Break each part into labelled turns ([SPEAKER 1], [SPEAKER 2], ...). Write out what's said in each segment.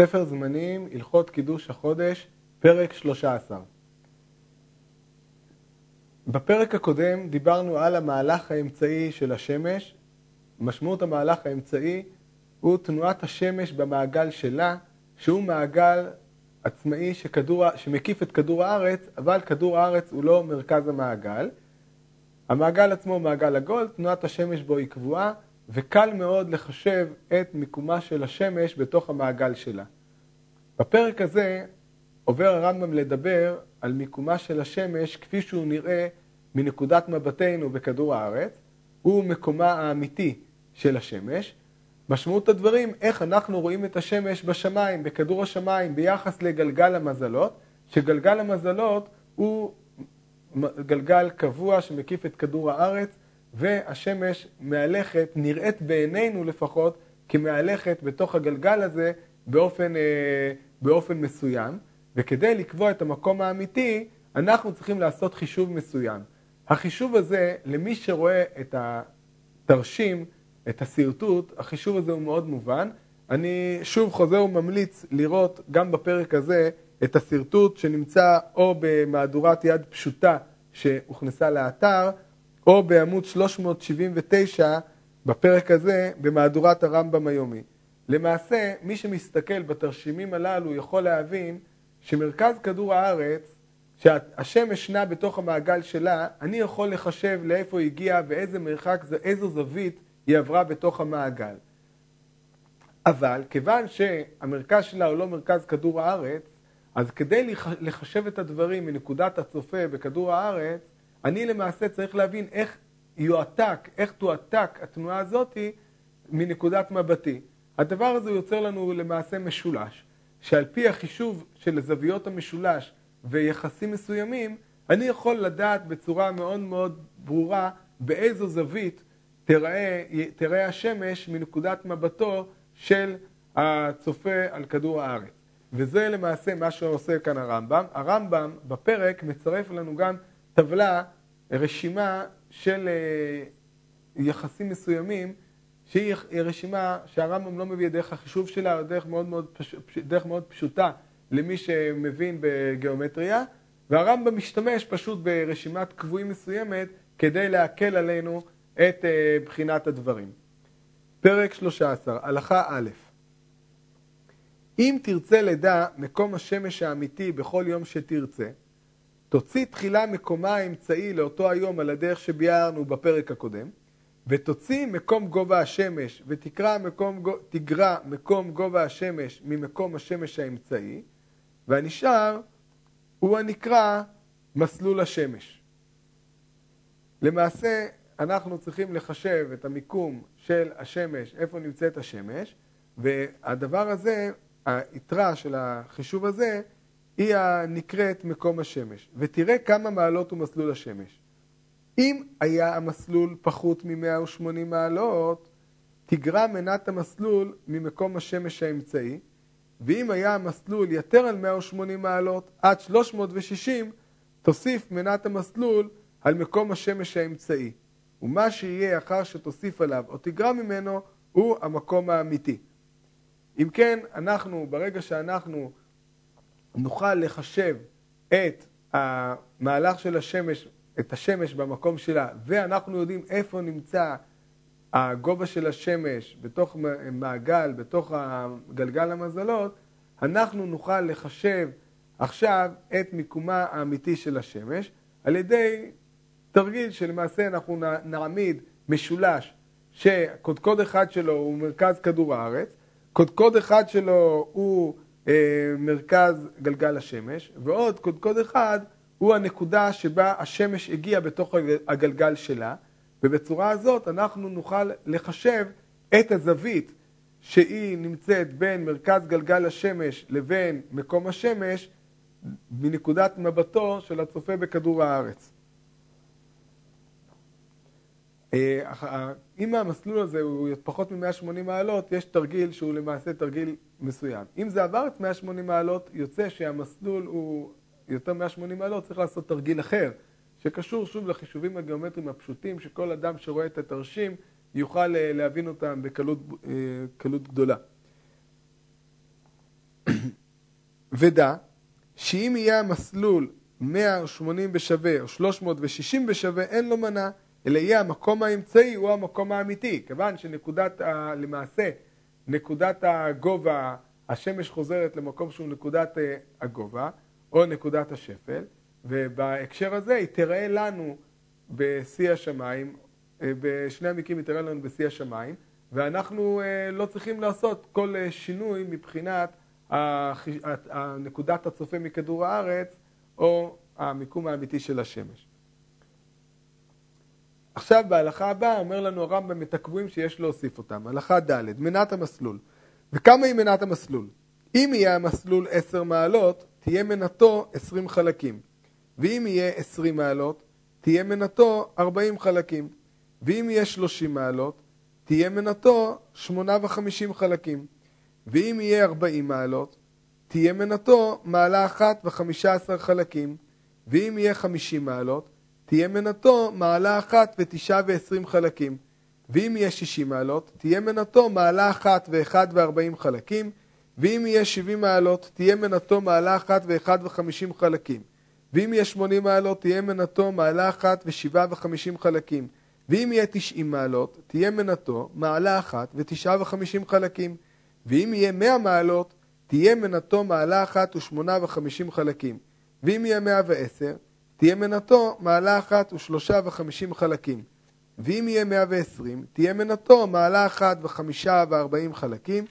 [SPEAKER 1] ספר זמנים, הלכות קידוש החודש, פרק 13. בפרק הקודם דיברנו על המהלך האמצעי של השמש. משמעות המהלך האמצעי הוא תנועת השמש במעגל שלה, שהוא מעגל עצמאי שכדור, שמקיף את כדור הארץ, אבל כדור הארץ הוא לא מרכז המעגל. המעגל עצמו הוא מעגל עגול, תנועת השמש בו היא קבועה, וקל מאוד לחשב את מיקומה של השמש בתוך המעגל שלה. בפרק הזה עובר הרמב"ם לדבר על מיקומה של השמש כפי שהוא נראה מנקודת מבטנו בכדור הארץ, הוא מקומה האמיתי של השמש. משמעות הדברים, איך אנחנו רואים את השמש בשמיים, בכדור השמיים, ביחס לגלגל המזלות, שגלגל המזלות הוא גלגל קבוע שמקיף את כדור הארץ, והשמש מהלכת, נראית בעינינו לפחות, כמהלכת בתוך הגלגל הזה באופן, אה, באופן מסוים, וכדי לקבוע את המקום האמיתי, אנחנו צריכים לעשות חישוב מסוים. החישוב הזה, למי שרואה את התרשים, את השרטוט, החישוב הזה הוא מאוד מובן. אני שוב חוזר וממליץ לראות גם בפרק הזה את השרטוט שנמצא או במהדורת יד פשוטה שהוכנסה לאתר, או בעמוד 379 בפרק הזה במהדורת הרמב"ם היומי. למעשה, מי שמסתכל בתרשימים הללו יכול להבין שמרכז כדור הארץ, שהשמש נע בתוך המעגל שלה, אני יכול לחשב לאיפה היא הגיעה ואיזה מרחק, איזו זווית היא עברה בתוך המעגל. אבל כיוון שהמרכז שלה הוא לא מרכז כדור הארץ, אז כדי לחשב את הדברים מנקודת הצופה בכדור הארץ, אני למעשה צריך להבין איך יועתק, איך תועתק התנועה הזאתי מנקודת מבטי. הדבר הזה יוצר לנו למעשה משולש, שעל פי החישוב של זוויות המשולש ויחסים מסוימים, אני יכול לדעת בצורה מאוד מאוד ברורה באיזו זווית תראה, תראה השמש מנקודת מבטו של הצופה על כדור הארץ. וזה למעשה מה שעושה כאן הרמב"ם. הרמב"ם בפרק מצרף לנו גם טבלה, רשימה של אה, יחסים מסוימים, שהיא רשימה שהרמב"ם לא מביא דרך החישוב שלה, דרך מאוד מאוד. דרך מאוד פשוטה למי שמבין בגיאומטריה, והרמב"ם משתמש פשוט ברשימת קבועים מסוימת כדי להקל עלינו את אה, בחינת הדברים. פרק 13, הלכה א' אם תרצה לדע מקום השמש האמיתי בכל יום שתרצה, תוציא תחילה מקומה האמצעי לאותו היום על הדרך שביארנו בפרק הקודם, ותוציא מקום גובה השמש ותקרא מקום, תגרע מקום גובה השמש ממקום השמש האמצעי, והנשאר הוא הנקרא מסלול השמש. למעשה, אנחנו צריכים לחשב את המיקום של השמש, איפה נמצאת השמש, והדבר הזה היתרה של החישוב הזה היא הנקראת מקום השמש. ותראה כמה מעלות הוא מסלול השמש. אם היה המסלול פחות מ-180 מעלות, תגרע מנת המסלול ממקום השמש האמצעי, ואם היה המסלול יותר על 180 מעלות, עד 360, תוסיף מנת המסלול על מקום השמש האמצעי. ומה שיהיה אחר שתוסיף עליו או תגרע ממנו, הוא המקום האמיתי. אם כן, אנחנו, ברגע שאנחנו נוכל לחשב את המהלך של השמש, את השמש במקום שלה, ואנחנו יודעים איפה נמצא הגובה של השמש בתוך מעגל, בתוך גלגל המזלות, אנחנו נוכל לחשב עכשיו את מיקומה האמיתי של השמש על ידי תרגיל שלמעשה אנחנו נעמיד משולש שקודקוד אחד שלו הוא מרכז כדור הארץ קודקוד אחד שלו הוא מרכז גלגל השמש, ועוד קודקוד אחד הוא הנקודה שבה השמש הגיעה בתוך הגלגל שלה, ובצורה הזאת אנחנו נוכל לחשב את הזווית שהיא נמצאת בין מרכז גלגל השמש לבין מקום השמש מנקודת מבטו של הצופה בכדור הארץ. אה, אם המסלול הזה הוא פחות מ-180 מעלות, יש תרגיל שהוא למעשה תרגיל מסוים. אם זה עבר את 180 מעלות, יוצא שהמסלול הוא יותר מ-180 מעלות, צריך לעשות תרגיל אחר, שקשור שוב לחישובים הגיאומטריים הפשוטים, שכל אדם שרואה את התרשים יוכל אה, להבין אותם בקלות אה, גדולה. ודע שאם יהיה המסלול 180 בשווה או 360 בשווה, אין לו מנה, אלא יהיה המקום האמצעי הוא המקום האמיתי, כיוון שנקודת. למעשה, נקודת הגובה, השמש חוזרת למקום שהוא נקודת אה, הגובה, או נקודת השפל, ובהקשר הזה היא תראה לנו בשיא השמיים, אה, בשני המקרים היא תראה לנו בשיא השמיים, ואנחנו אה, לא צריכים לעשות כל שינוי מבחינת נקודת הצופה מכדור הארץ, או המיקום האמיתי של השמש. עכשיו בהלכה הבאה אומר לנו הרמב"ם את הקבועים שיש להוסיף אותם. הלכה ד', מנת המסלול. וכמה היא מנת המסלול? אם יהיה המסלול 10 מעלות, תהיה מנתו 20 חלקים. ואם יהיה 20 מעלות, תהיה מנתו 40 חלקים. ואם יהיה 30 מעלות, תהיה מנתו 8 ו-50 חלקים. ואם יהיה 40 מעלות, תהיה מנתו מעלה אחת וחמישה עשר חלקים, ואם יהיה חמישים מעלות, תהיה מנתו מעלה אחת ותשעה ועשרים חלקים, ואם יהיה שישים מעלות, תהיה מנתו מעלה אחת ואחד וארבעים חלקים, ואם יהיה שבעים מעלות, תהיה מנתו מעלה אחת ואחד וחמישים חלקים, ואם יהיה שמונים מעלות, תהיה מנתו מעלה אחת ושבעה וחמישים חלקים, ואם יהיה תשעים מעלות, תהיה מנתו מעלה אחת ותשעה וחמישים חלקים, ואם יהיה מאה מעלות, תהיה מנתו מעלה אחת ושמונה וחמישים חלקים, ואם יהיה מאה ועשר, תהיה מנתו מעלה אחת ושלושה וחמישים חלקים, ואם יהיה מאה ועשרים, תהיה מנתו מעלה אחת וחמישה וארבעים חלקים,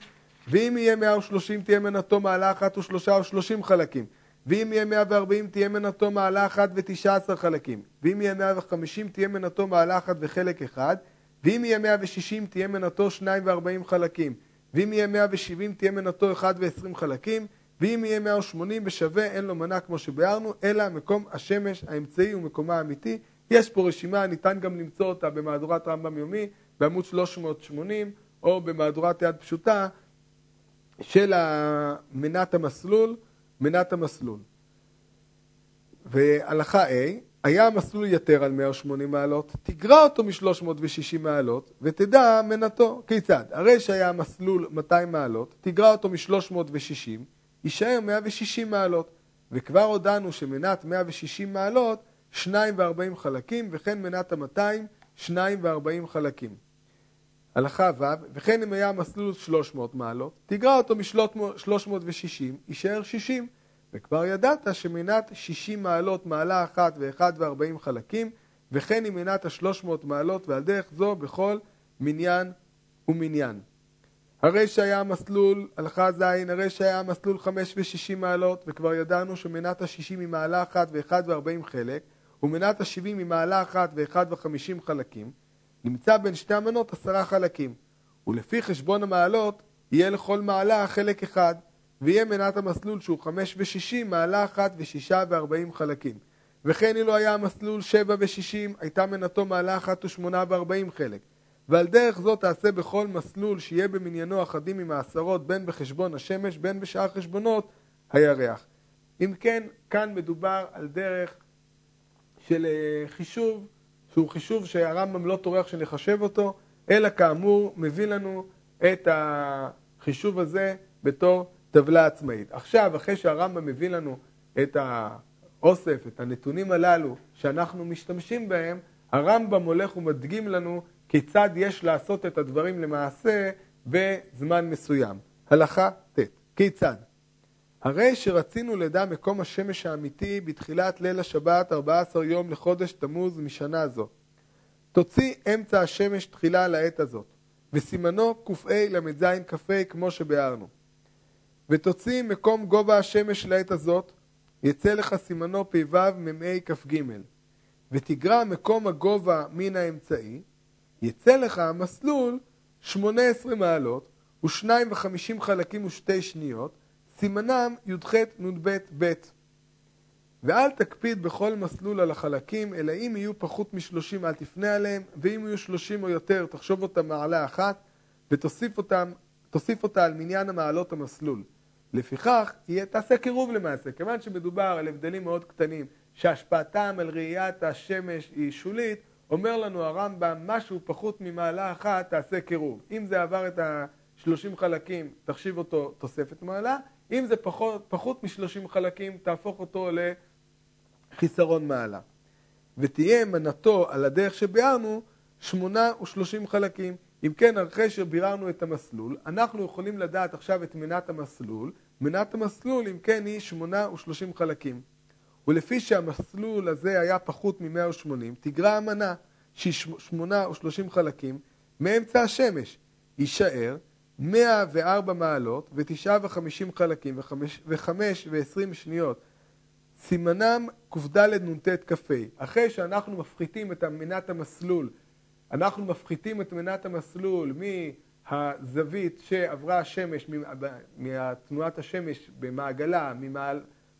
[SPEAKER 1] ואם יהיה מאה ושלושים, תהיה מנתו מעלה אחת ושלושה ושלושים חלקים, ואם יהיה מאה וארבעים, תהיה מנתו מעלה אחת ותשעה עשר חלקים, ואם יהיה מאה וחמישים, תהיה מנתו מעלה אחת וחלק אחד, ואם יהיה מאה ושישים, תהיה מנתו שניים וארבעים חלקים. ואם יהיה 170 תהיה מנתו 1 ו-20 חלקים, ואם יהיה 180 בשווה אין לו מנה כמו שביארנו, אלא מקום השמש האמצעי ומקומה האמיתי. יש פה רשימה, ניתן גם למצוא אותה במהדורת רמב"ם יומי, בעמוד 380, או במהדורת יד פשוטה של מנת המסלול, מנת המסלול. והלכה A, היה המסלול יתר על 180 מעלות, תגרע אותו מ-360 מעלות ותדע מנתו. כיצד? הרי שהיה המסלול 200 מעלות, תגרע אותו מ-360, יישאר 160 מעלות. וכבר הודענו שמנת 160 מעלות, 2 ו-40 חלקים, וכן מנת ה-200, 2 ו-40 חלקים. הלכה ו', וכן אם היה המסלול 300 מעלות, תגרע אותו מ-360, יישאר 60. וכבר ידעת שמנת 60 מעלות מעלה אחת ואחד וארבעים חלקים, וכן היא מנת השלוש מאות מעלות, ועל דרך זו בכל מניין ומניין. הרי שהיה המסלול, הלכה ז', הרי שהיה המסלול חמש ושישים מעלות, וכבר ידענו שמנת השישים היא מעלה אחת ואחד וארבעים חלק, ומנת השבעים היא מעלה אחת ואחד וחמישים חלקים, נמצא בין שתי המנות עשרה חלקים, ולפי חשבון המעלות, יהיה לכל מעלה חלק אחד, ויהיה מנת המסלול שהוא חמש ושישים, מעלה אחת ושישה וארבעים חלקים. וכן אילו היה המסלול שבע ושישים, הייתה מנתו מעלה אחת ושמונה וארבעים חלק. ועל דרך זאת תעשה בכל מסלול שיהיה במניינו אחדים עם העשרות בין בחשבון השמש בין בשאר חשבונות הירח. אם כן, כאן מדובר על דרך של אה, חישוב, שהוא חישוב שהרמב"ם לא טורח שנחשב אותו, אלא כאמור מביא לנו את החישוב הזה בתור טבלה עצמאית. עכשיו, אחרי שהרמב"ם מביא לנו את האוסף, את הנתונים הללו שאנחנו משתמשים בהם, הרמב"ם הולך ומדגים לנו כיצד יש לעשות את הדברים למעשה בזמן מסוים. הלכה ט' כיצד? הרי שרצינו לדע מקום השמש האמיתי בתחילת ליל השבת 14 יום לחודש תמוז משנה זו. תוציא אמצע השמש תחילה לעת הזאת, וסימנו ק"ה ל"ז כ"ה כמו שביארנו. ותוציא מקום גובה השמש לעת הזאת, יצא לך סימנו פ"ו מ"ה כ"ג, ותגרע מקום הגובה מן האמצעי, יצא לך המסלול 18 מעלות ושניים וחמישים חלקים ושתי שניות, סימנם י"ח נ"ב ב'. ואל תקפיד בכל מסלול על החלקים, אלא אם יהיו פחות משלושים אל תפנה עליהם, ואם יהיו שלושים או יותר תחשוב אותם מעלה אחת, ותוסיף אותם, אותה על מניין המעלות המסלול. לפיכך, יהיה, תעשה קירוב למעשה. כיוון שמדובר על הבדלים מאוד קטנים, שהשפעתם על ראיית השמש היא שולית, אומר לנו הרמב"ם, משהו פחות ממעלה אחת, תעשה קירוב. אם זה עבר את 30 חלקים, תחשיב אותו תוספת מעלה, אם זה פחות, פחות מ-30 חלקים, תהפוך אותו לחיסרון מעלה. ותהיה מנתו על הדרך שביארנו שמונה ושלושים חלקים. אם כן, אחרי שביררנו את המסלול, אנחנו יכולים לדעת עכשיו את מנת המסלול. מנת המסלול, אם כן, היא שמונה ושלושים חלקים. ולפי שהמסלול הזה היה פחות מ-180, תגרע המנה שהיא שמונה ושלושים חלקים מאמצע השמש. יישאר 104 מעלות ותשעה וחמישים חלקים וחמש ועשרים שניות. סימנם קד נ"ט כ"ה. אחרי שאנחנו מפחיתים את מנת המסלול, אנחנו מפחיתים את מנת המסלול מהזווית שעברה השמש, מתנועת השמש במעגלה,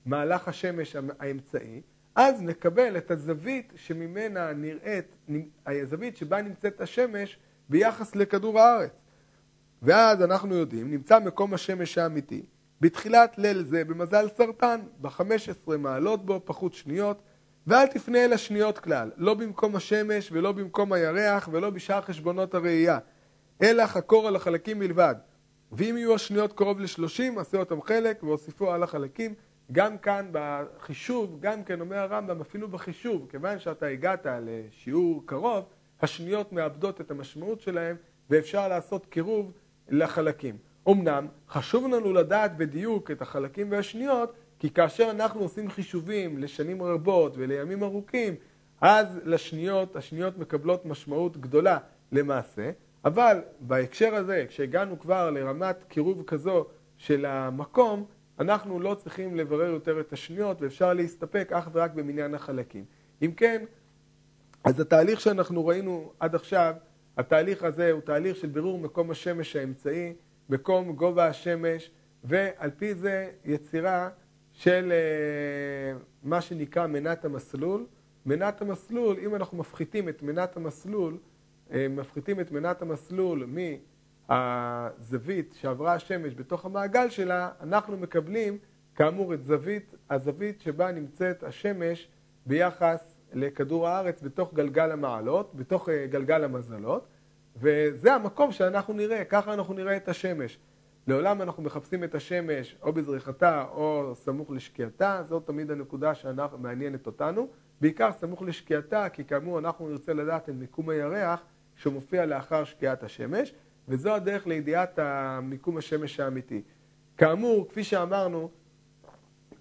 [SPEAKER 1] ממהלך השמש האמצעי, אז נקבל את הזווית שממנה נראית, הזווית שבה נמצאת השמש ביחס לכדור הארץ. ואז אנחנו יודעים, נמצא מקום השמש האמיתי. בתחילת ליל זה במזל סרטן, ב-15 מעלות בו, פחות שניות, ואל תפנה אל השניות כלל, לא במקום השמש ולא במקום הירח ולא בשאר חשבונות הראייה, אלא חקור על החלקים בלבד. ואם יהיו השניות קרוב ל-30, עשה אותם חלק והוסיפו על החלקים. גם כאן בחישוב, גם כן אומר הרמב"ם, אפילו בחישוב, כיוון שאתה הגעת לשיעור קרוב, השניות מאבדות את המשמעות שלהם ואפשר לעשות קירוב לחלקים. אמנם חשוב לנו לדעת בדיוק את החלקים והשניות, כי כאשר אנחנו עושים חישובים לשנים רבות ולימים ארוכים, אז לשניות, השניות מקבלות משמעות גדולה למעשה, אבל בהקשר הזה, כשהגענו כבר לרמת קירוב כזו של המקום, אנחנו לא צריכים לברר יותר את השניות ואפשר להסתפק אך ורק במניין החלקים. אם כן, אז התהליך שאנחנו ראינו עד עכשיו, התהליך הזה הוא תהליך של בירור מקום השמש האמצעי, מקום גובה השמש, ועל פי זה יצירה של uh, מה שנקרא מנת המסלול. מנת המסלול, אם אנחנו מפחיתים את מנת המסלול, uh, מפחיתים את מנת המסלול מהזווית שעברה השמש בתוך המעגל שלה, אנחנו מקבלים כאמור את זווית, הזווית שבה נמצאת השמש ביחס לכדור הארץ בתוך גלגל המעלות, בתוך uh, גלגל המזלות. וזה המקום שאנחנו נראה, ככה אנחנו נראה את השמש. לעולם אנחנו מחפשים את השמש או בזריחתה או סמוך לשקיעתה, זאת תמיד הנקודה שמעניינת אותנו. בעיקר סמוך לשקיעתה, כי כאמור אנחנו נרצה לדעת את מיקום הירח שמופיע לאחר שקיעת השמש, וזו הדרך לידיעת מיקום השמש האמיתי. כאמור, כפי שאמרנו,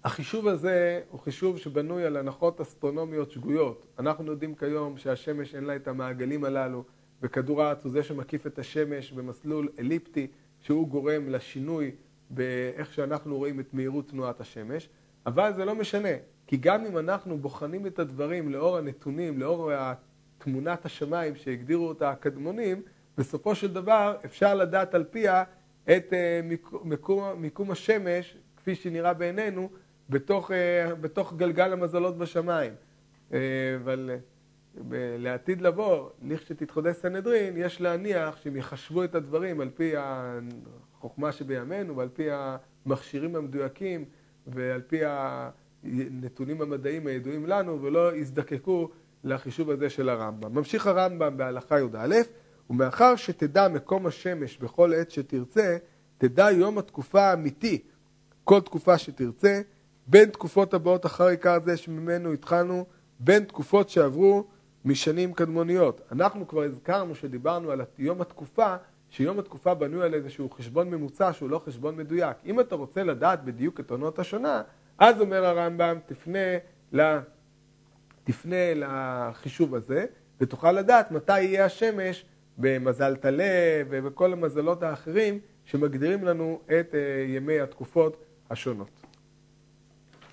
[SPEAKER 1] החישוב הזה הוא חישוב שבנוי על הנחות אסטרונומיות שגויות. אנחנו יודעים כיום שהשמש אין לה את המעגלים הללו. וכדור הארץ הוא זה שמקיף את השמש במסלול אליפטי, שהוא גורם לשינוי באיך שאנחנו רואים את מהירות תנועת השמש, אבל זה לא משנה, כי גם אם אנחנו בוחנים את הדברים לאור הנתונים, לאור תמונת השמיים שהגדירו אותה הקדמונים, בסופו של דבר אפשר לדעת על פיה את אה, מיקום, מיקום השמש, כפי שנראה בעינינו, בתוך, אה, בתוך גלגל המזלות בשמיים. אה, אבל לעתיד לבוא, לכשתתחודש סנהדרין, יש להניח שהם יחשבו את הדברים על פי החוכמה שבימינו ועל פי המכשירים המדויקים ועל פי הנתונים המדעיים הידועים לנו ולא יזדקקו לחישוב הזה של הרמב"ם. ממשיך הרמב"ם בהלכה י"א, ומאחר שתדע מקום השמש בכל עת שתרצה, תדע יום התקופה האמיתי, כל תקופה שתרצה, בין תקופות הבאות אחר עיקר זה שממנו התחלנו, בין תקופות שעברו משנים קדמוניות. אנחנו כבר הזכרנו שדיברנו על יום התקופה, שיום התקופה בנוי על איזשהו חשבון ממוצע שהוא לא חשבון מדויק. אם אתה רוצה לדעת בדיוק את עונות השנה, אז אומר הרמב"ם, תפנה, ל... תפנה לחישוב הזה, ותוכל לדעת מתי יהיה השמש במזל טלה ובכל המזלות האחרים שמגדירים לנו את אה, ימי התקופות השונות.